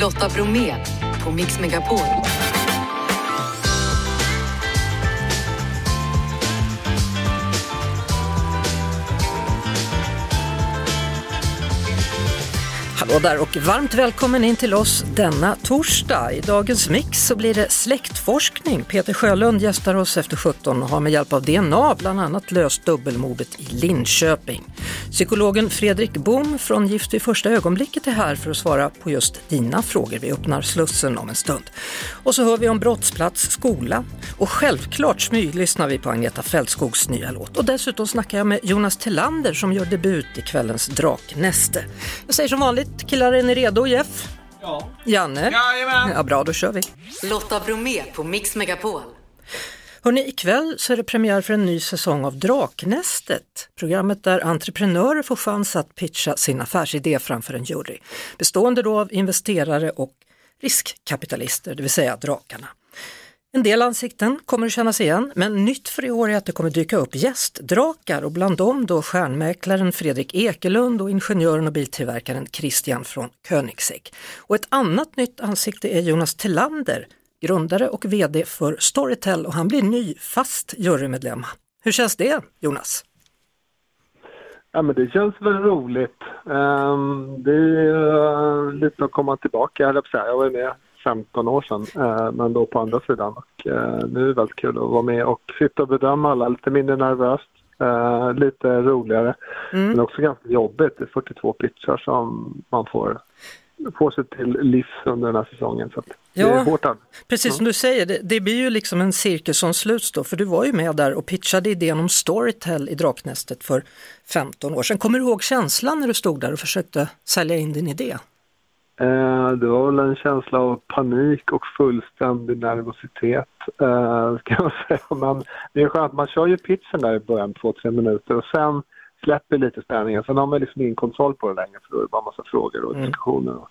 Lotta Bromé på Mix Megapol. Hallå där och varmt välkommen in till oss denna torsdag. I dagens mix så blir det släktforskning. Peter Sjölund gästar oss efter 17 och har med hjälp av DNA bland annat löst dubbelmordet i Linköping. Psykologen Fredrik Bom från Gift vid första ögonblicket är här för att svara på just dina frågor. Vi öppnar Slussen om en stund. Och så hör vi om brottsplats, skola och självklart smyglyssnar vi på Agneta Fältskogs nya låt. Och dessutom snackar jag med Jonas Tillander som gör debut i kvällens Draknäste. Jag säger som vanligt Killar, är ni redo Jeff? Ja. Janne? Jajamän. Ja, bra, då kör vi. Lotta Bromé på Mix Megapol. Hörrni, ikväll så är det premiär för en ny säsong av Draknästet. Programmet där entreprenörer får chans att pitcha sin affärsidé framför en jury. Bestående då av investerare och riskkapitalister, det vill säga drakarna. En del ansikten kommer att kännas igen, men nytt för i år är att det kommer dyka upp gästdrakar och bland dem då stjärnmäklaren Fredrik Ekelund och ingenjören och biltillverkaren Christian från Koenigsegg. Och ett annat nytt ansikte är Jonas Tillander, grundare och VD för Storytel och han blir ny fast jurymedlem. Hur känns det Jonas? Ja, men det känns väl roligt. Um, det är uh, lite att komma tillbaka, jag. Jag var med 15 år sedan, uh, men då på andra sidan. Och, uh, nu är det väldigt kul att vara med och sitta och bedöma alla, lite mindre nervöst. lite roligare, mm. men också ganska jobbigt. Det är 42 pitchar som man får, får sig till livs under den här säsongen. Så Ja, det är hårt precis som du säger, det, det, blir ju liksom en cirkus som sluts då, för du var ju med där och pitchade idén om Storytel i Draknästet för 15 år sedan. Kommer du ihåg känslan när du stod där och försökte sälja in din idé? Eh, det var väl en känsla av panik och fullständig nervositet, eh, ska jag säga. Men det är skönt, man kör ju pitchen där i början, två, tre minuter och sen släpper lite spänningen. Sen har man liksom ingen kontroll på det längre för då är det bara massa frågor och mm. diskussioner. Mm.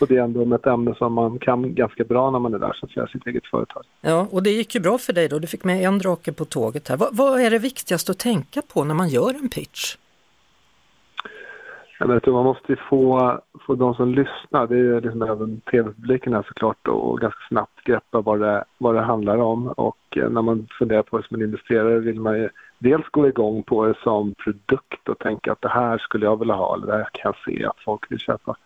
Och, det är ändå ett ämne som man kan ganska bra när man är där, så att säga, sitt eget företag. Ja, och det gick ju bra för dig då. Du fick med en drake på tåget här. Vad, vad är det viktigaste att tänka på när man gör en pitch? Jag vet, man måste få, få de som lyssnar, det är liksom även tv-publiken här såklart, och ganska snabbt greppa vad det, vad det handlar om. Och eh, när man funderar på det som en investerare vill man ju dels gå igång på det som produkt och tänka att det här skulle jag vilja ha eller det här kan jag se att folk vill köpa.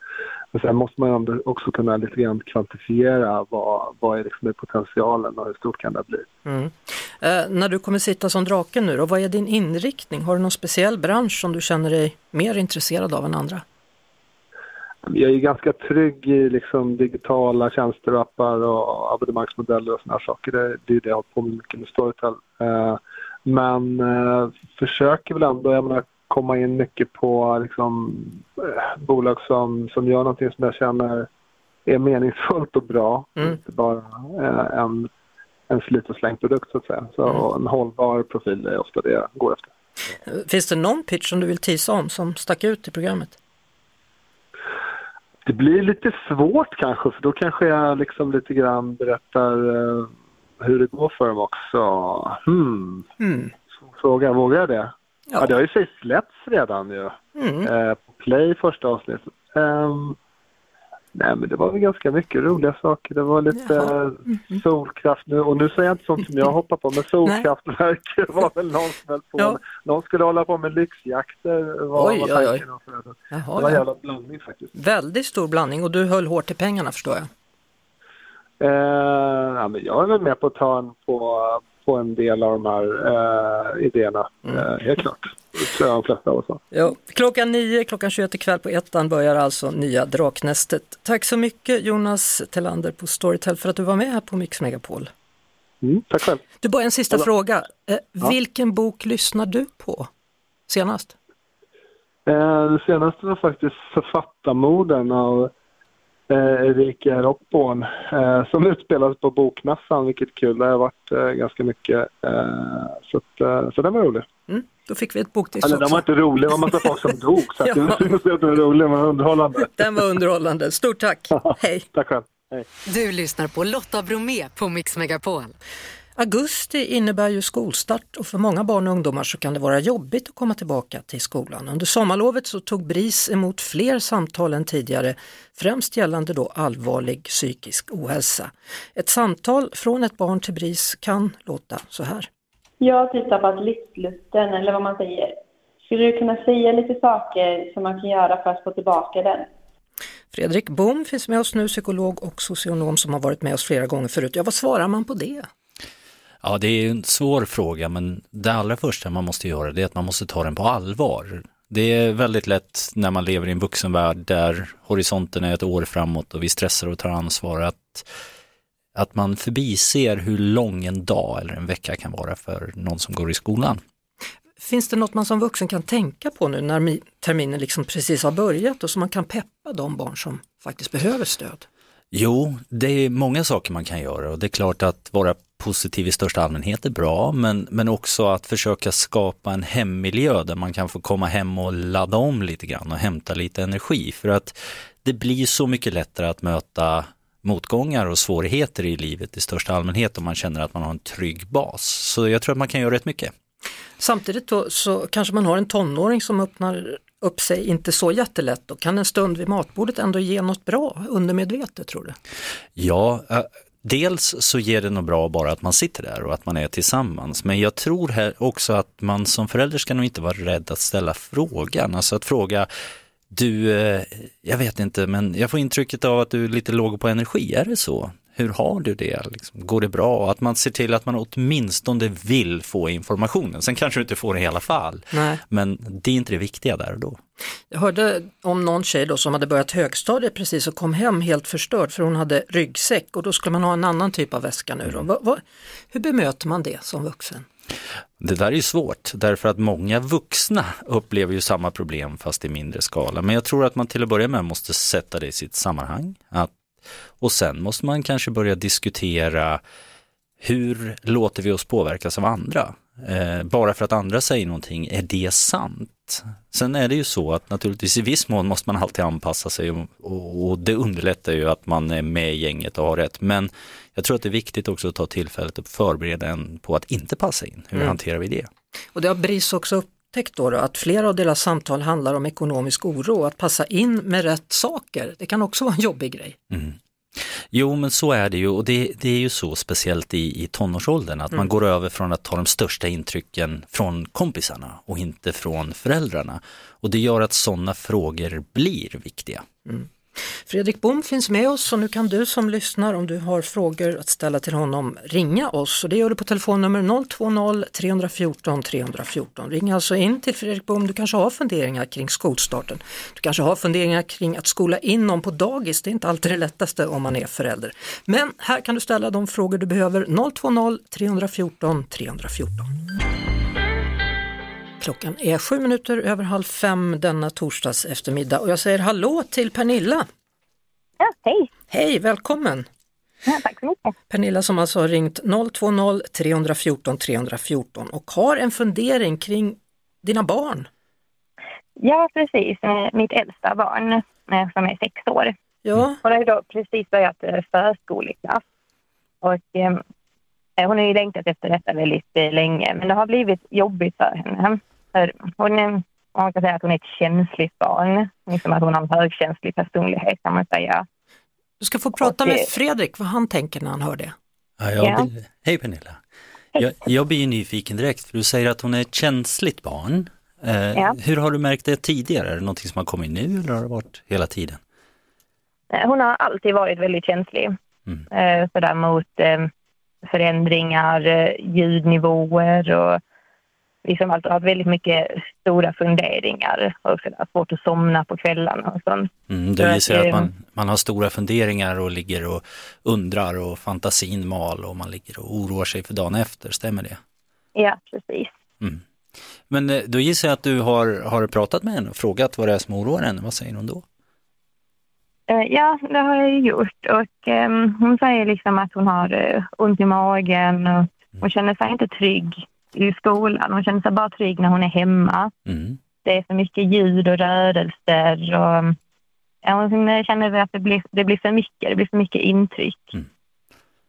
Men sen måste man också kunna lite grann kvantifiera vad, vad är liksom potentialen och hur stort kan det bli. Mm. Eh, när du kommer sitta som draken nu då, vad är din inriktning? Har du någon speciell bransch som du känner dig mer intresserad av än andra? Jag är ganska trygg i liksom digitala tjänster och appar och abonnemangsmodeller och sådana saker. Det, det är det jag har på med mycket med Storytel. Eh, men eh, försöker väl ändå, jag menar, komma in mycket på liksom, eh, bolag som, som gör någonting som jag känner är meningsfullt och bra. Mm. Inte bara eh, en, en slit och slängprodukt så att säga. Så mm. en hållbar profil är ofta det jag går efter. Finns det någon pitch som du vill tisa om som stack ut i programmet? Det blir lite svårt kanske för då kanske jag liksom lite grann berättar eh, hur det går för dem också. Hmm. Mm. Fråga, vågar jag det? Ja. ja, det har ju sig släppts redan ju. Mm. Eh, på Play första avsnittet. Um, nej men det var väl ganska mycket roliga saker. Det var lite mm. solkraft nu och nu säger jag inte sånt som jag hoppar på men solkraftverk var väl någon som höll på ja. Någon skulle hålla på med lyxjakter. Var, oj, var oj, oj. Jaha, det var en jävla blandning faktiskt. Väldigt stor blandning och du höll hårt i pengarna förstår jag. Eh, ja, men jag är väl med på att ta en på, på en del av de här eh, idéerna, mm. eh, helt klart. Tror jag de flesta av oss ja, Klockan nio, klockan 21 ikväll på ettan börjar alltså nya Draknästet. Tack så mycket Jonas Tellander på Storytel för att du var med här på Mix Megapol. Mm, tack själv. Du, bara en sista Hallå. fråga. Eh, ja. Vilken bok lyssnar du på senast? Eh, det senaste var faktiskt Författarmorden av eh, Erika Roppån eh, som utspelas på Bokmässan, vilket kul. Det har varit eh, ganska mycket. Eh, så, att, eh, så den var rolig. Mm, då fick vi ett boktips Eller, Den var inte rolig, det var massa folk som dog. Så ja. inte den var rolig, men underhållande. Den var underhållande. Stort tack. Hej. tack själv. Hej. Du lyssnar på Lotta Bromé på Mix Megapol. Augusti innebär ju skolstart och för många barn och ungdomar så kan det vara jobbigt att komma tillbaka till skolan. Under sommarlovet så tog BRIS emot fler samtal än tidigare, främst gällande då allvarlig psykisk ohälsa. Ett samtal från ett barn till BRIS kan låta så här. Jag har typ tappat livslusten, eller vad man säger. Skulle du kunna säga lite saker som man kan göra för att få tillbaka den? Fredrik Bom finns med oss nu, psykolog och socionom som har varit med oss flera gånger förut. Ja, vad svarar man på det? Ja, det är en svår fråga, men det allra första man måste göra det är att man måste ta den på allvar. Det är väldigt lätt när man lever i en vuxenvärld där horisonten är ett år framåt och vi stressar och tar ansvar att, att man förbiser hur lång en dag eller en vecka kan vara för någon som går i skolan. Finns det något man som vuxen kan tänka på nu när terminen liksom precis har börjat och så man kan peppa de barn som faktiskt behöver stöd? Jo, det är många saker man kan göra och det är klart att vara positiv i största allmänhet är bra, men, men också att försöka skapa en hemmiljö där man kan få komma hem och ladda om lite grann och hämta lite energi. För att det blir så mycket lättare att möta motgångar och svårigheter i livet i största allmänhet om man känner att man har en trygg bas. Så jag tror att man kan göra rätt mycket. Samtidigt då, så kanske man har en tonåring som öppnar upp sig inte så jättelätt. Då kan en stund vid matbordet ändå ge något bra undermedvetet tror du? Ja, Dels så ger det nog bra bara att man sitter där och att man är tillsammans. Men jag tror här också att man som förälder ska nog inte vara rädd att ställa frågan. Alltså att fråga, du, eh, jag vet inte, men jag får intrycket av att du är lite låg på energi, är det så? Hur har du det? Liksom, går det bra? Att man ser till att man åtminstone vill få informationen. Sen kanske du inte får det i alla fall. Nej. Men det är inte det viktiga där och då. Jag hörde om någon tjej då som hade börjat högstadiet precis och kom hem helt förstörd för hon hade ryggsäck och då skulle man ha en annan typ av väska nu. Mm. Va, va, hur bemöter man det som vuxen? Det där är ju svårt därför att många vuxna upplever ju samma problem fast i mindre skala. Men jag tror att man till att börja med måste sätta det i sitt sammanhang. Att och sen måste man kanske börja diskutera hur låter vi oss påverkas av andra? Eh, bara för att andra säger någonting, är det sant? Sen är det ju så att naturligtvis i viss mån måste man alltid anpassa sig och, och, och, det underlättar ju att man är med i gänget och har rätt. Men jag tror att det är viktigt också att ta tillfället att förbereda en på att inte passa in. Hur mm. hanterar vi det? Och det har BRIS också upptäckt då, då, att flera av deras samtal handlar om ekonomisk oro, att passa in med rätt saker. Det kan också vara en jobbig grej. Mm. Jo men så är det ju och det, det är ju så speciellt i, i tonårsåldern att mm. man går över från att ta de största intrycken från kompisarna och inte från föräldrarna. Och det gör att sådana frågor blir viktiga. Mm. Fredrik Bom finns med oss och nu kan du som lyssnar om du har frågor att ställa till honom ringa oss och det gör du på telefonnummer 020-314 314. Ring alltså in till Fredrik Bom, du kanske har funderingar kring skolstarten. Du kanske har funderingar kring att skola in någon på dagis, det är inte alltid det lättaste om man är förälder. Men här kan du ställa de frågor du behöver 020-314 314. Klockan är sju minuter över halv fem denna torsdags eftermiddag och jag säger hallå till Pernilla. Ja, hej! Hej, välkommen! Ja, tack så mycket. Pernilla som alltså har ringt 020 314 314 och har en fundering kring dina barn. Ja, precis. Eh, mitt äldsta barn eh, som är sex år. Ja. Hon har då precis börjat eh, förskoleklass. Och eh, hon har ju längtat efter detta väldigt länge, men det har blivit jobbigt för henne. För hon, är, man kan säga att hon är ett känsligt barn. Liksom att hon har en högkänslig personlighet kan man säga. Du ska få prata med Fredrik vad han tänker när han hör det. Ja, jag ja. Blir, hej Pernilla! Jag, jag blir nyfiken direkt för du säger att hon är ett känsligt barn. Eh, ja. Hur har du märkt det tidigare? Är det någonting som har kommit nu eller har det varit hela tiden? Eh, hon har alltid varit väldigt känslig. Mm. Eh, sådär mot eh, förändringar, eh, ljudnivåer och liksom alltså har väldigt mycket stora funderingar och sådär, svårt att somna på kvällarna och sånt. Mm, det gissar att, att man, man har stora funderingar och ligger och undrar och fantasin mal och man ligger och oroar sig för dagen efter, stämmer det? Ja, precis. Mm. Men eh, då gissar jag att du har, har pratat med henne och frågat vad det är som oroar henne, vad säger hon då? Eh, ja, det har jag gjort och um, hon säger liksom att hon har ont i magen och mm. hon känner sig inte trygg i skolan. Hon känner sig bara trygg när hon är hemma. Mm. Det är så mycket ljud och rörelser och ja, hon känner att det blir, det blir för mycket, det blir för mycket intryck. Mm.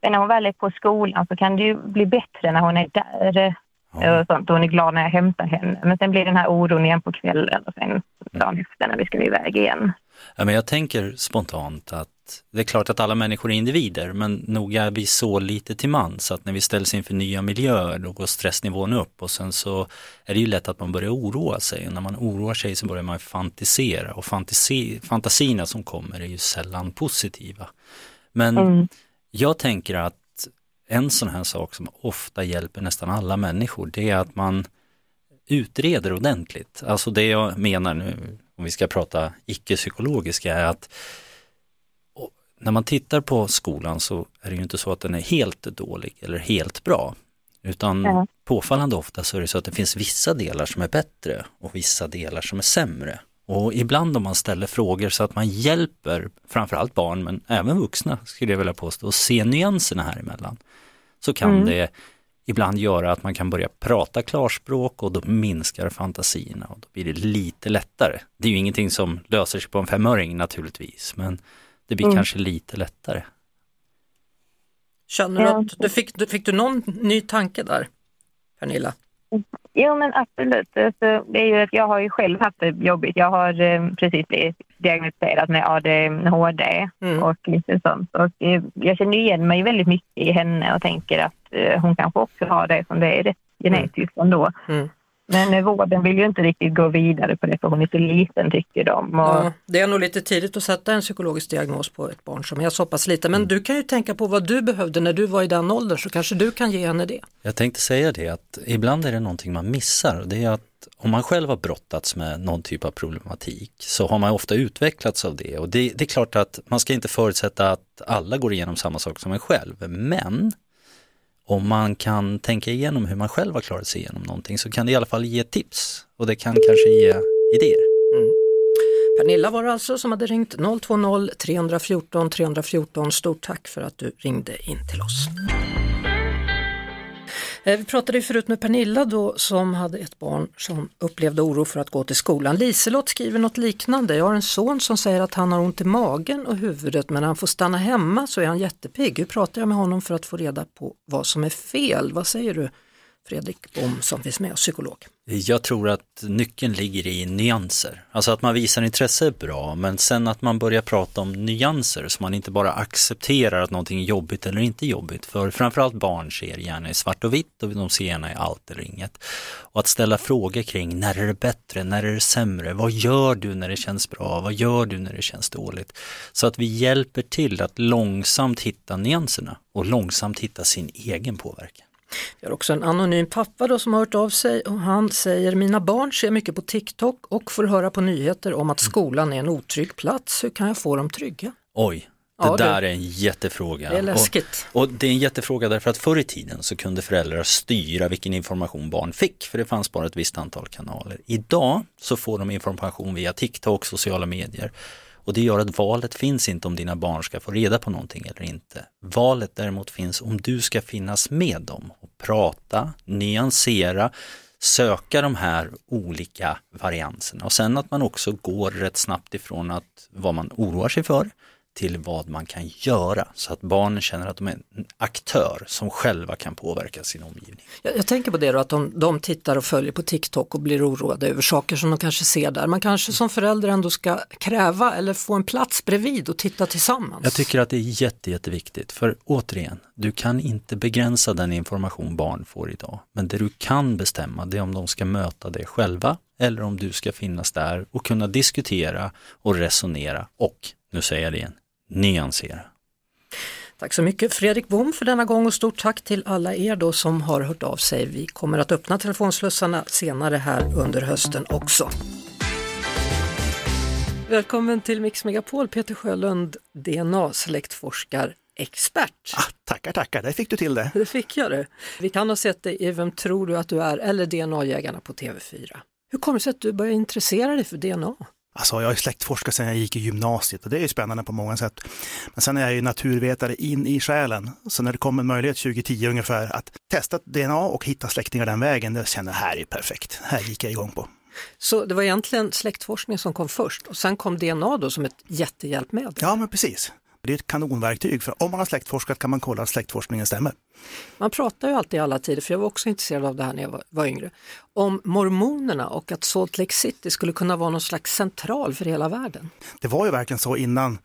Sen när hon väl är på skolan så kan det ju bli bättre när hon är där. Ja. Och sånt. Hon är glad när jag hämtar henne. Men sen blir den här oron igen på kvällen och sen dagen efter när vi ska iväg igen. Ja, men jag tänker spontant att det är klart att alla människor är individer men nog är vi så lite till mans att när vi ställs inför nya miljöer då går stressnivån upp och sen så är det ju lätt att man börjar oroa sig och när man oroar sig så börjar man fantisera och fantasi, fantasierna som kommer är ju sällan positiva. Men mm. jag tänker att en sån här sak som ofta hjälper nästan alla människor det är att man utreder ordentligt. Alltså det jag menar nu, om vi ska prata icke-psykologiska, är att när man tittar på skolan så är det ju inte så att den är helt dålig eller helt bra. Utan mm. påfallande ofta så är det så att det finns vissa delar som är bättre och vissa delar som är sämre. Och ibland om man ställer frågor så att man hjälper framförallt barn men även vuxna skulle jag vilja påstå att se nyanserna här emellan. Så kan mm. det ibland göra att man kan börja prata klarspråk och då minskar fantasierna och då blir det lite lättare. Det är ju ingenting som löser sig på en femöring naturligtvis men det blir mm. kanske lite lättare. Känner du att du fick, fick du någon ny tanke där, Pernilla? Jo men absolut. Alltså, det är ju att jag har ju själv haft det jobbigt. Jag har eh, precis blivit diagnostiserad med ADHD mm. och lite sånt. Och, eh, jag känner igen mig väldigt mycket i henne och tänker att eh, hon kanske också har det som det är rätt genetiskt ändå. Mm. Men vården vill ju inte riktigt gå vidare på det för hon är så liten tycker de. Och... Ja, det är nog lite tidigt att sätta en psykologisk diagnos på ett barn som är så pass liten. Men du kan ju tänka på vad du behövde när du var i den åldern så kanske du kan ge henne det. Jag tänkte säga det att ibland är det någonting man missar. Det är att om man själv har brottats med någon typ av problematik så har man ofta utvecklats av det. Och det, det är klart att man ska inte förutsätta att alla går igenom samma sak som en själv. Men om man kan tänka igenom hur man själv har klarat sig igenom någonting så kan det i alla fall ge tips och det kan kanske ge idéer. Mm. Pernilla var det alltså som hade ringt 020 314 314. Stort tack för att du ringde in till oss. Eh, vi pratade förut med Pernilla då som hade ett barn som upplevde oro för att gå till skolan. Liselott skriver något liknande. Jag har en son som säger att han har ont i magen och huvudet men när han får stanna hemma så är han jättepigg. Hur pratar jag med honom för att få reda på vad som är fel? Vad säger du Fredrik Bom som finns med, psykolog? Jag tror att nyckeln ligger i nyanser. Alltså att man visar intresse är bra, men sen att man börjar prata om nyanser så man inte bara accepterar att någonting är jobbigt eller inte jobbigt. För framförallt barn ser gärna i svart och vitt och de ser gärna i allt eller inget. Och att ställa frågor kring när är det bättre, när är det sämre, vad gör du när det känns bra, vad gör du när det känns dåligt? Så att vi hjälper till att långsamt hitta nyanserna och långsamt hitta sin egen påverkan. Vi har också en anonym pappa då som har hört av sig och han säger mina barn ser mycket på TikTok och får höra på nyheter om att skolan är en otrygg plats. Hur kan jag få dem trygga? Oj, det ja, där det, är en jättefråga. Det är läskigt. Och, och, det är en jättefråga därför att förr i tiden så kunde föräldrar styra vilken information barn fick för det fanns bara ett visst antal kanaler. Idag så får de information via TikTok, sociala medier och det gör att valet finns inte om dina barn ska få reda på någonting eller inte. Valet däremot finns om du ska finnas med dem och prata, nyansera, söka de här olika varianserna och sen att man också går rätt snabbt ifrån att vad man oroar sig för till vad man kan göra så att barnen känner att de är en aktör som själva kan påverka sin omgivning. Jag, jag tänker på det då att de, de tittar och följer på TikTok och blir oroade över saker som de kanske ser där. Man kanske som förälder ändå ska kräva eller få en plats bredvid och titta tillsammans. Jag tycker att det är jätte, jätteviktigt för återigen, du kan inte begränsa den information barn får idag. Men det du kan bestämma det är om de ska möta det själva eller om du ska finnas där och kunna diskutera och resonera och, nu säger jag det igen, nyansera. Tack så mycket Fredrik Bom för denna gång och stort tack till alla er då som har hört av sig. Vi kommer att öppna telefonslussarna senare här under hösten också. Välkommen till Mix Megapol, Peter Sjölund, DNA-släktforskarexpert. Ah, tackar, tackar, där fick du till det. Det fick jag det. Vi kan ha sett dig i Vem tror du att du är eller DNA-jägarna på TV4. Hur kommer det sig att du började intressera dig för DNA? Alltså jag har släktforskat sedan jag gick i gymnasiet och det är ju spännande på många sätt. Men sen är jag ju naturvetare in i själen. Så när det kom en möjlighet 2010 ungefär att testa DNA och hitta släktingar den vägen, det kände jag här är perfekt. Här gick jag igång på. Så det var egentligen släktforskning som kom först och sen kom DNA då som ett jättehjälpmedel? Ja, men precis. Det är ett kanonverktyg, för om man har släktforskat kan man kolla att släktforskningen stämmer. Man pratar ju alltid i alla tider, för jag var också intresserad av det här när jag var, var yngre, om mormonerna och att Salt Lake City skulle kunna vara någon slags central för hela världen. Det var ju verkligen så innan,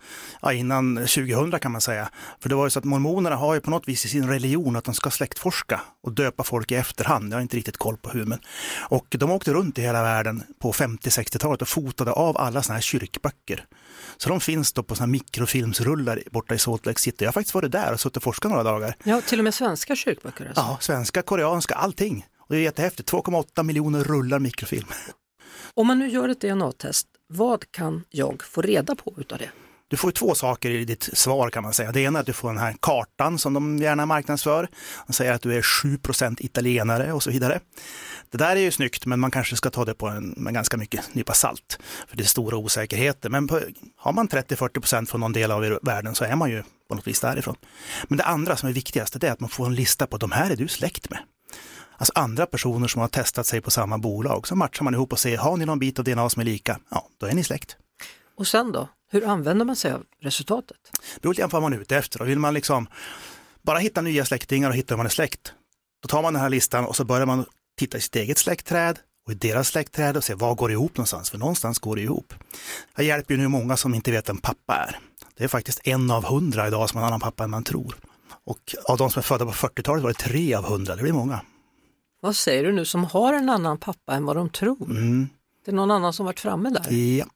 ja, innan 2000 kan man säga. För det var ju så att mormonerna har ju på något vis i sin religion att de ska släktforska och döpa folk i efterhand. Jag har inte riktigt koll på hur, men. Och de åkte runt i hela världen på 50-60-talet och fotade av alla sådana här kyrkböcker. Så de finns då på sådana mikrofilmsrullar borta i Salt Lake City. Jag har faktiskt varit där och suttit och forskat några dagar. Ja, till och med svenska kyrkböcker alltså. Ja, svenska, koreanska, allting. Och det är jättehäftigt, 2,8 miljoner rullar mikrofilm. Om man nu gör ett DNA-test, vad kan jag få reda på utav det? Du får två saker i ditt svar kan man säga. Det ena är att du får den här kartan som de gärna marknadsför. De säger att du är 7% italienare och så vidare. Det där är ju snyggt, men man kanske ska ta det på en, med ganska mycket nypa salt. För det är stora osäkerheter. Men på, har man 30-40% från någon del av världen så är man ju på något vis därifrån. Men det andra som är viktigast det är att man får en lista på de här är du släkt med. Alltså andra personer som har testat sig på samma bolag. Så matchar man ihop och ser, har ni någon bit av DNA som är lika? Ja, då är ni släkt. Och sen då? Hur använder man sig av resultatet? Det beror lite på vad man är ute efter. Och vill man liksom bara hitta nya släktingar och hitta hur man är släkt, då tar man den här listan och så börjar man titta i sitt eget släktträd och i deras släktträd och se vad går ihop någonstans, för någonstans går det ihop. Jag hjälper ju nu många som inte vet vem pappa är. Det är faktiskt en av hundra idag som har en annan pappa än man tror. Och av de som är födda på 40-talet var det tre av hundra, det blir många. Vad säger du nu, som har en annan pappa än vad de tror? Mm. Det är någon annan som varit framme där? Ja.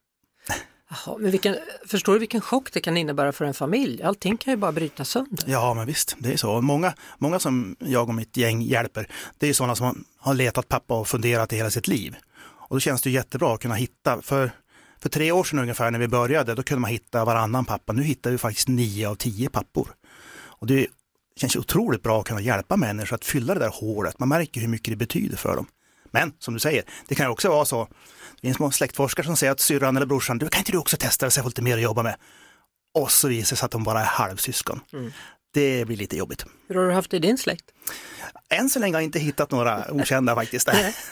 Jaha, men vilken, förstår du vilken chock det kan innebära för en familj? Allting kan ju bara brytas sönder. Ja, men visst, det är så. Många, många som jag och mitt gäng hjälper, det är sådana som har letat pappa och funderat i hela sitt liv. Och då känns det jättebra att kunna hitta, för, för tre år sedan ungefär när vi började, då kunde man hitta varannan pappa. Nu hittar vi faktiskt nio av tio pappor. Och det känns otroligt bra att kunna hjälpa människor att fylla det där hålet. Man märker hur mycket det betyder för dem. Men som du säger, det kan också vara så, det finns små släktforskare som säger att syrran eller brorsan, du kan inte du också testa det så jag får lite mer att jobba med? Och så visar det sig att de bara är halvsyskon. Mm. Det blir lite jobbigt. Hur har du haft det i din släkt? Än så länge har jag inte hittat några okända faktiskt.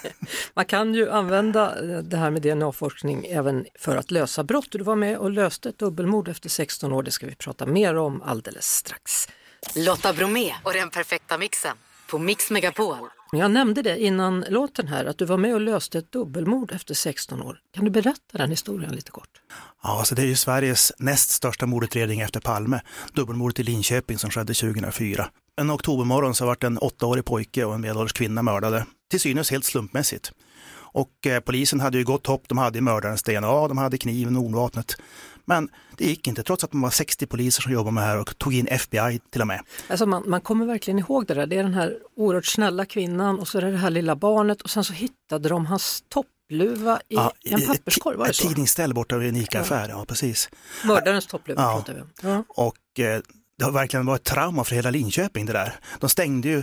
Man kan ju använda det här med DNA-forskning även för att lösa brott. Du var med och löste ett dubbelmord efter 16 år, det ska vi prata mer om alldeles strax. Lotta Bromé och den perfekta mixen på Mix Megapol. Jag nämnde det innan låten här, att du var med och löste ett dubbelmord efter 16 år. Kan du berätta den historien lite kort? Ja, alltså det är ju Sveriges näst största mordutredning efter Palme. Dubbelmordet i Linköping som skedde 2004. En oktobermorgon så vart en åttaårig pojke och en medelålders kvinna mördade, till synes helt slumpmässigt. Och eh, polisen hade ju gott hopp, de hade mördarens DNA, de hade kniven och ordvapnet. Men det gick inte, trots att man var 60 poliser som jobbade med det här och tog in FBI till och med. Alltså man, man kommer verkligen ihåg det där, det är den här oerhört snälla kvinnan och så är det det här lilla barnet och sen så hittade de hans toppluva i ja, en papperskorg, var det så? Ett tidningsställ borta vid en ICA-affär, ja. ja precis. Mördarens toppluva ja. pratar vi om. Ja. Och eh, det har verkligen varit ett trauma för hela Linköping det där. De stängde ju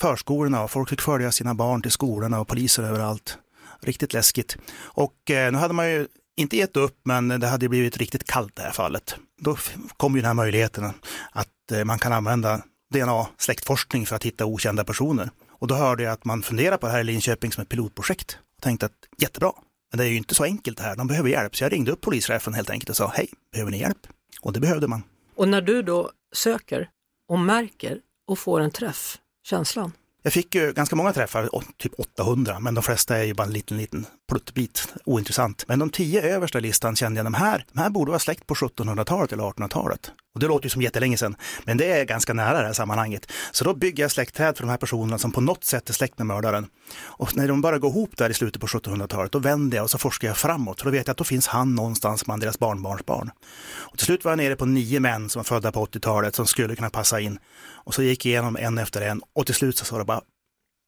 förskolorna och folk fick följa sina barn till skolorna och poliser överallt. Riktigt läskigt. Och eh, nu hade man ju inte gett upp, men det hade blivit riktigt kallt det här fallet. Då kom ju den här möjligheten att eh, man kan använda DNA-släktforskning för att hitta okända personer. Och då hörde jag att man funderar på det här i Linköping som ett pilotprojekt. Och tänkte att jättebra, men det är ju inte så enkelt det här, de behöver hjälp. Så jag ringde upp polischefen helt enkelt och sa, hej, behöver ni hjälp? Och det behövde man. Och när du då söker och märker och får en träff, känslan? Jag fick ju ganska många träffar, typ 800, men de flesta är ju bara en liten, liten pluttbit, ointressant. Men de tio översta listan kände jag, de här, de här borde vara släkt på 1700-talet eller 1800-talet. Och det låter ju som jättelänge sedan, men det är ganska nära det här sammanhanget. Så då bygger jag släktträd för de här personerna som på något sätt är släkt med mördaren. Och när de börjar gå ihop där i slutet på 1700-talet, då vänder jag och så forskar jag framåt. För då vet jag att då finns han någonstans bland deras barnbarnsbarn. Och till slut var jag nere på nio män som var födda på 80-talet som skulle kunna passa in. Och så gick jag igenom en efter en och till slut så sa det bara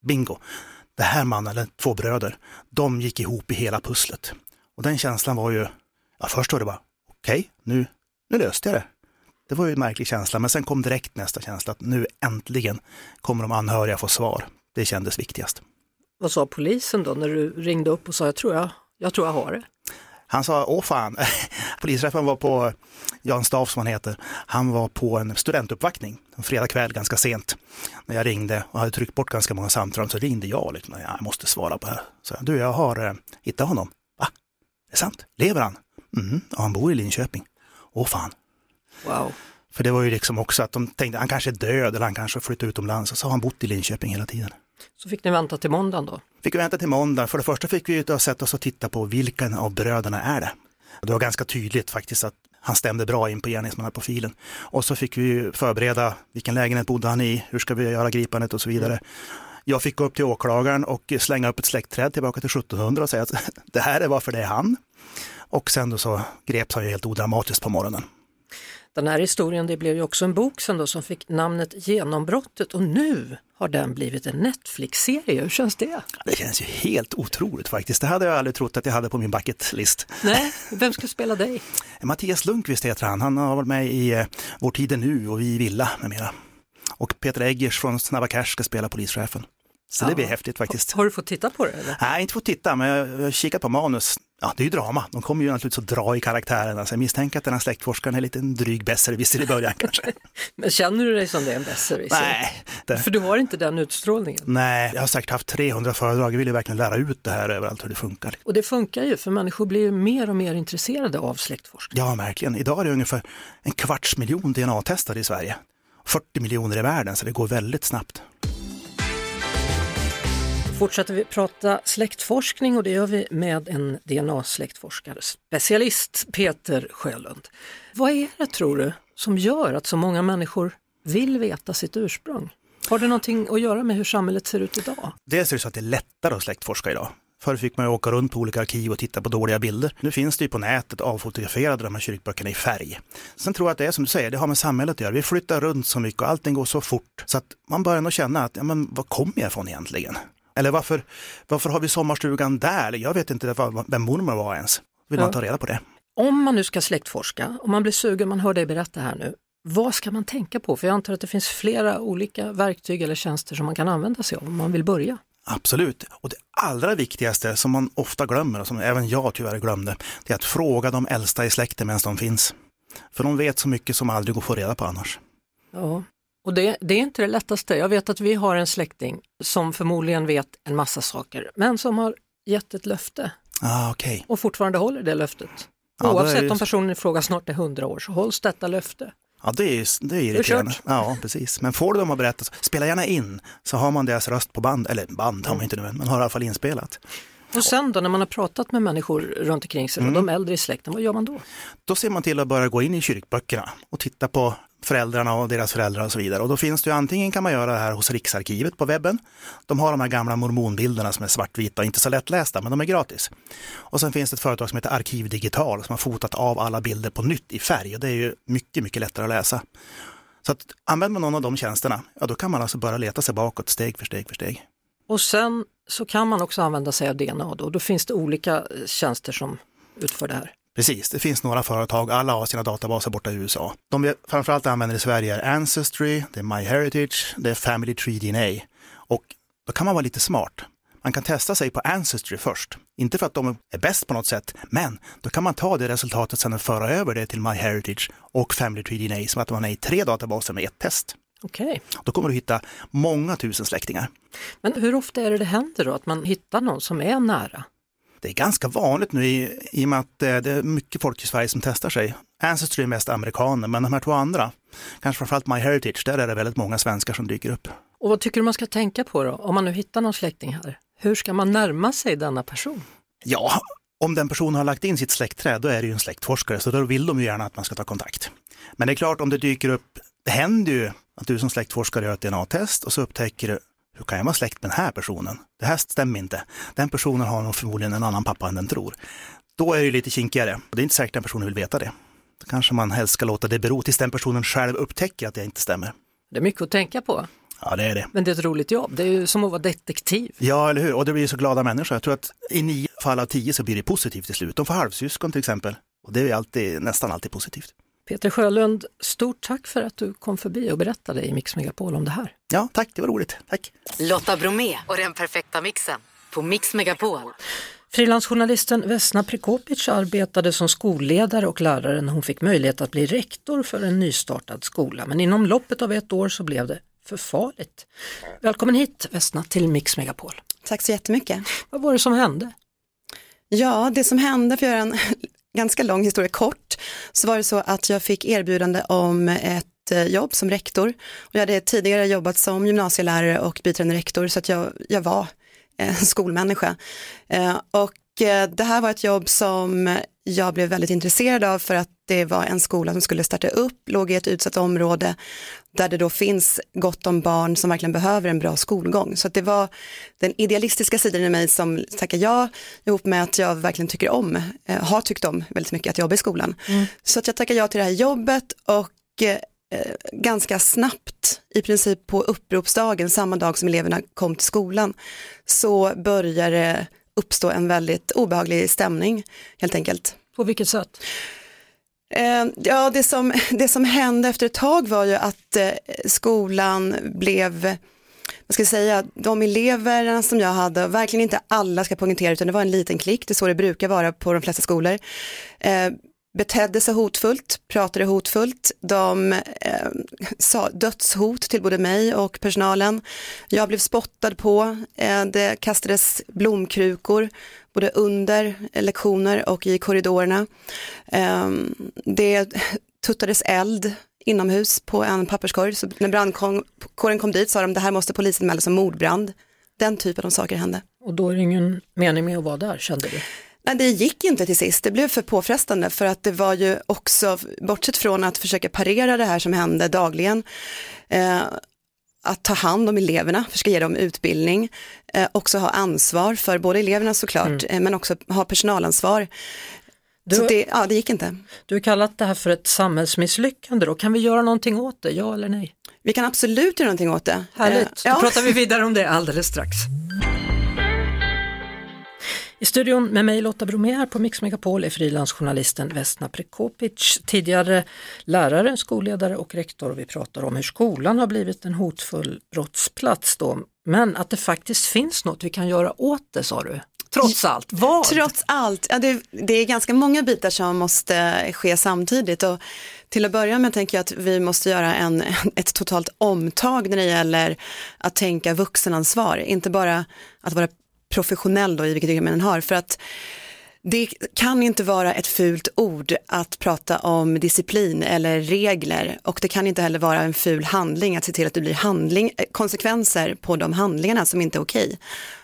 bingo. Det här mannen, eller två bröder, de gick ihop i hela pusslet. Och den känslan var ju, ja först var det bara, okej, okay, nu, nu löste jag det. Det var ju en märklig känsla, men sen kom direkt nästa känsla att nu äntligen kommer de anhöriga få svar. Det kändes viktigast. Vad sa polisen då när du ringde upp och sa jag tror jag, jag, tror jag har det? Han sa, åh fan, polischefen var på, Jan Staff som han heter, han var på en studentuppvaktning en fredag kväll ganska sent. När jag ringde och hade tryckt bort ganska många samtal så ringde jag liksom, jag måste svara på det här. Så du, jag har eh, hittat honom. Va? Det är sant? Lever han? Mm, ja, han bor i Linköping. Åh fan. Wow. För det var ju liksom också att de tänkte han kanske är död eller han kanske flyttat utomlands och så har han bott i Linköping hela tiden. Så fick ni vänta till måndagen då? Fick vi vänta till måndag. För det första fick vi sätta oss och titta på vilken av bröderna är det. Det var ganska tydligt faktiskt att han stämde bra in på gärningsmannaprofilen. Och så fick vi förbereda vilken lägenhet bodde han i, hur ska vi göra gripandet och så vidare. Jag fick gå upp till åklagaren och slänga upp ett släktträd tillbaka till 1700 och säga att det här är varför det är han. Och sen då så greps han ju helt odramatiskt på morgonen. Den här historien det blev ju också en bok sen då som fick namnet Genombrottet och nu har den blivit en Netflix-serie. Hur känns det? Det känns ju helt otroligt faktiskt. Det hade jag aldrig trott att jag hade på min bucket list. Nej, vem ska spela dig? Mattias Lundqvist heter han. Han har varit med i eh, Vår tid är nu och Vi Villa med mera. Och Peter Eggers från Snabba Cash ska spela polischefen. Så ja. det blir häftigt faktiskt. Har du fått titta på det? Eller? Nej, inte fått titta, men jag har kikat på manus. Ja, det är ju drama. De kommer ju naturligtvis att dra i karaktärerna. Så jag misstänker att den här släktforskaren är lite en dryg besserwisser i början kanske. men känner du dig som det en besserwisser? Nej. Det... För du har inte den utstrålningen? Nej, jag har säkert haft 300 föredrag. Jag vill ju verkligen lära ut det här överallt hur det funkar. Och det funkar ju, för människor blir ju mer och mer intresserade av släktforskning. Ja, verkligen. Idag är det ungefär en kvarts miljon DNA-testare i Sverige. 40 miljoner i världen, så det går väldigt snabbt fortsätter vi prata släktforskning och det gör vi med en DNA-släktforskare, specialist Peter Sjölund. Vad är det tror du som gör att så många människor vill veta sitt ursprung? Har det någonting att göra med hur samhället ser ut idag? Dels är det så att det är lättare att släktforska idag. Förr fick man ju åka runt på olika arkiv och titta på dåliga bilder. Nu finns det ju på nätet avfotograferade de här kyrkböckerna i färg. Sen tror jag att det är som du säger, det har med samhället att göra. Vi flyttar runt så mycket och allting går så fort så att man börjar nog känna att, ja men var kommer jag ifrån egentligen? Eller varför, varför har vi sommarstugan där? Jag vet inte vem mormor var ens. Vill ja. man ta reda på det? Om man nu ska släktforska, om man blir sugen, man hör dig berätta här nu, vad ska man tänka på? För jag antar att det finns flera olika verktyg eller tjänster som man kan använda sig av om man vill börja. Absolut. Och det allra viktigaste som man ofta glömmer och som även jag tyvärr glömde, det är att fråga de äldsta i släkten medan de finns. För de vet så mycket som aldrig går att få reda på annars. Ja, och det, det, är inte det lättaste. Jag vet att vi har en släkting som förmodligen vet en massa saker, men som har gett ett löfte. Ah, okay. Och fortfarande håller det löftet. Ja, Oavsett ju... om personen i fråga snart är 100 år så hålls detta löfte. Ja, det är, det är irriterande. Ja, precis. Men får du dem att berätta, spela gärna in så har man deras röst på band, eller band har man inte nu, men man har i alla fall inspelat. Och sen då när man har pratat med människor runt omkring sig, mm. de äldre i släkten, vad gör man då? Då ser man till att börja gå in i kyrkböckerna och titta på föräldrarna och deras föräldrar och så vidare. Och då finns det ju antingen kan man göra det här hos Riksarkivet på webben. De har de här gamla mormonbilderna som är svartvita och inte så lättlästa, men de är gratis. Och sen finns det ett företag som heter Arkiv Digital som har fotat av alla bilder på nytt i färg och det är ju mycket, mycket lättare att läsa. Så att använder man någon av de tjänsterna, ja då kan man alltså börja leta sig bakåt steg för steg för steg. Och sen så kan man också använda sig av DNA då, då finns det olika tjänster som utför det här. Precis, det finns några företag, alla har sina databaser borta i USA. De vi framförallt använder i Sverige är Ancestry, det är MyHeritage, det är Family Tree DNA. Och då kan man vara lite smart. Man kan testa sig på Ancestry först. Inte för att de är bäst på något sätt, men då kan man ta det resultatet sen och föra över det till MyHeritage och Family Tree DNA som att man är i tre databaser med ett test. Okej. Okay. Då kommer du hitta många tusen släktingar. Men hur ofta är det det händer då att man hittar någon som är nära? Det är ganska vanligt nu i, i och med att eh, det är mycket folk i Sverige som testar sig. Ancestry är mest amerikaner, men de här två andra, kanske framförallt MyHeritage, där är det väldigt många svenskar som dyker upp. Och vad tycker du man ska tänka på då, om man nu hittar någon släkting här? Hur ska man närma sig denna person? Ja, om den personen har lagt in sitt släktträd, då är det ju en släktforskare, så då vill de ju gärna att man ska ta kontakt. Men det är klart, om det dyker upp, det händer ju att du som släktforskare gör ett DNA-test och så upptäcker du, hur kan jag vara släkt med den här personen? Det här stämmer inte. Den personen har nog förmodligen en annan pappa än den tror. Då är det lite kinkigare. Och det är inte säkert att den personen vill veta det. Då kanske man helst ska låta det bero tills den personen själv upptäcker att det inte stämmer. Det är mycket att tänka på. Ja, det är det. Men det är ett roligt jobb. Det är ju som att vara detektiv. Ja, eller hur? Och det blir så glada människor. Jag tror att i nio fall av tio så blir det positivt till slut. De får halvsyskon till exempel. Och det är alltid, nästan alltid positivt. Peter Sjölund, stort tack för att du kom förbi och berättade i Mix Megapol om det här. Ja, tack, det var roligt. Tack. Lotta Bromé och den perfekta mixen på Mix Megapol. Frilansjournalisten Vesna Prekopic arbetade som skolledare och lärare när hon fick möjlighet att bli rektor för en nystartad skola. Men inom loppet av ett år så blev det för farligt. Välkommen hit Vesna till Mix Megapol. Tack så jättemycket. Vad var det som hände? Ja, det som hände för att göra en ganska lång historia kort, så var det så att jag fick erbjudande om ett eh, jobb som rektor. Och jag hade tidigare jobbat som gymnasielärare och biträdande rektor så att jag, jag var en eh, skolmänniska. Eh, och det här var ett jobb som jag blev väldigt intresserad av för att det var en skola som skulle starta upp, låg i ett utsatt område där det då finns gott om barn som verkligen behöver en bra skolgång. Så det var den idealistiska sidan i mig som tackade ja, ihop med att jag verkligen tycker om, eh, har tyckt om väldigt mycket att jobba i skolan. Mm. Så att jag tackade ja till det här jobbet och eh, ganska snabbt, i princip på uppropsdagen, samma dag som eleverna kom till skolan, så började det uppstå en väldigt obehaglig stämning helt enkelt. På vilket sätt? Eh, ja, det som, det som hände efter ett tag var ju att eh, skolan blev, vad ska jag säga, de eleverna som jag hade, verkligen inte alla ska poängtera utan det var en liten klick, det är så det brukar vara på de flesta skolor, eh, betedde sig hotfullt, pratade hotfullt, de eh, sa dödshot till både mig och personalen. Jag blev spottad på, eh, det kastades blomkrukor både under lektioner och i korridorerna. Eh, det tuttades eld inomhus på en papperskorg, så när brandkåren kom dit sa de det här måste polisen anmäla som mordbrand. Den typen av saker hände. Och då är det ingen mening med att vara där, kände du? Nej, det gick inte till sist, det blev för påfrestande för att det var ju också, bortsett från att försöka parera det här som hände dagligen, eh, att ta hand om eleverna, försöka ge dem utbildning, eh, också ha ansvar för både eleverna såklart, mm. eh, men också ha personalansvar. Du, Så det, ja, det gick inte. Du har kallat det här för ett samhällsmisslyckande då, kan vi göra någonting åt det, ja eller nej? Vi kan absolut göra någonting åt det. Härligt, eh, ja. då pratar vi vidare om det alldeles strax. I studion med mig Lotta Bromé här på Mix Megapol är frilansjournalisten Vesna Prekopic, tidigare lärare, skolledare och rektor. Vi pratar om hur skolan har blivit en hotfull brottsplats då. Men att det faktiskt finns något vi kan göra åt det sa du. Trots allt, vad? Trots allt, ja, det, det är ganska många bitar som måste eh, ske samtidigt. Och till att börja med tänker jag att vi måste göra en, ett totalt omtag när det gäller att tänka vuxenansvar, inte bara att vara professionell då i vilket yrke man har. För att det kan inte vara ett fult ord att prata om disciplin eller regler och det kan inte heller vara en ful handling att se till att det blir handling, eh, konsekvenser på de handlingarna som inte är okej.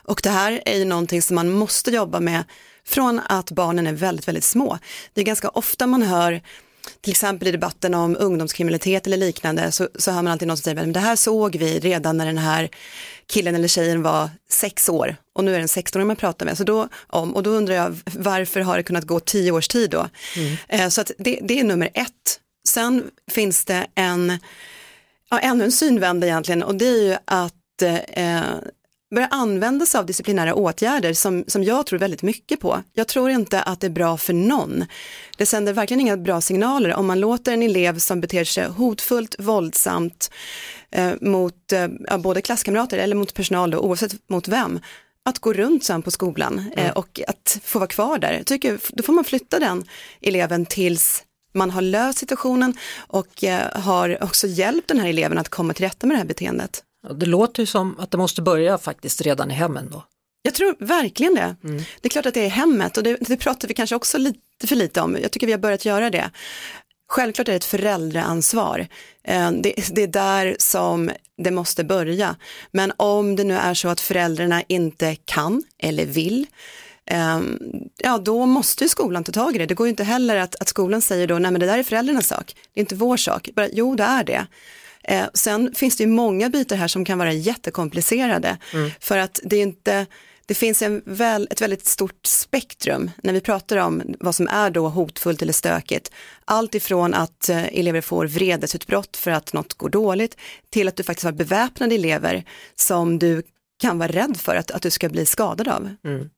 Och det här är ju någonting som man måste jobba med från att barnen är väldigt, väldigt små. Det är ganska ofta man hör till exempel i debatten om ungdomskriminalitet eller liknande så, så hör man alltid någon som säger, men det här såg vi redan när den här killen eller tjejen var sex år och nu är det en 16-åring man pratar med. Så då, om, och då undrar jag varför har det kunnat gå tio års tid då? Mm. Eh, så att det, det, är nummer ett. Sen finns det en, ja, ännu en synvända egentligen och det är ju att eh, börja använda sig av disciplinära åtgärder som, som jag tror väldigt mycket på. Jag tror inte att det är bra för någon. Det sänder verkligen inga bra signaler om man låter en elev som beter sig hotfullt, våldsamt eh, mot eh, både klasskamrater eller mot personal, då, oavsett mot vem, att gå runt sen på skolan eh, mm. och att få vara kvar där. Jag tycker, då får man flytta den eleven tills man har löst situationen och eh, har också hjälpt den här eleven att komma till rätta med det här beteendet. Det låter ju som att det måste börja faktiskt redan i hemmen då. Jag tror verkligen det. Mm. Det är klart att det är hemmet och det, det pratar vi kanske också lite för lite om. Jag tycker vi har börjat göra det. Självklart är det ett föräldraansvar. Eh, det, det, är där som det måste börja. Men om det nu är så att föräldrarna inte kan eller vill, ehm, ja då måste skolan ta tag i det. Det går ju inte heller att, att skolan säger då, nej men det där är föräldrarnas sak, det är inte vår sak. Bara, jo, det är det. Eh, sen finns det ju många bitar här som kan vara jättekomplicerade mm. för att det är inte det finns en väl, ett väldigt stort spektrum när vi pratar om vad som är då hotfullt eller stökigt. Allt ifrån att eh, elever får vredesutbrott för att något går dåligt till att du faktiskt har beväpnade elever som du kan vara rädd för att, att du ska bli skadad av. Mm.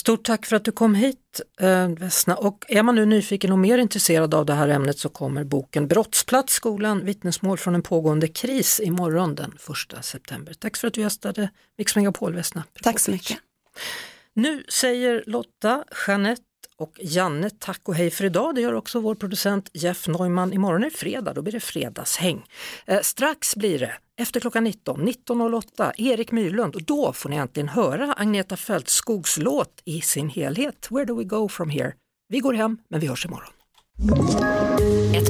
Stort tack för att du kom hit eh, Vesna och är man nu nyfiken och mer intresserad av det här ämnet så kommer boken Brottsplats skolan, vittnesmål från en pågående kris imorgon den 1 september. Tack för att du gästade Mix Megapol Vesna. Tack så mycket. Nu säger Lotta, Jeanette och Janne tack och hej för idag. Det gör också vår producent Jeff Neumann. Imorgon är fredag, då blir det fredagshäng. Eh, strax blir det efter klockan 19, 19.08, Erik Myrlund och då får ni äntligen höra Agneta Fältskogs låt i sin helhet, Where do we go from here? Vi går hem, men vi hörs imorgon. Ett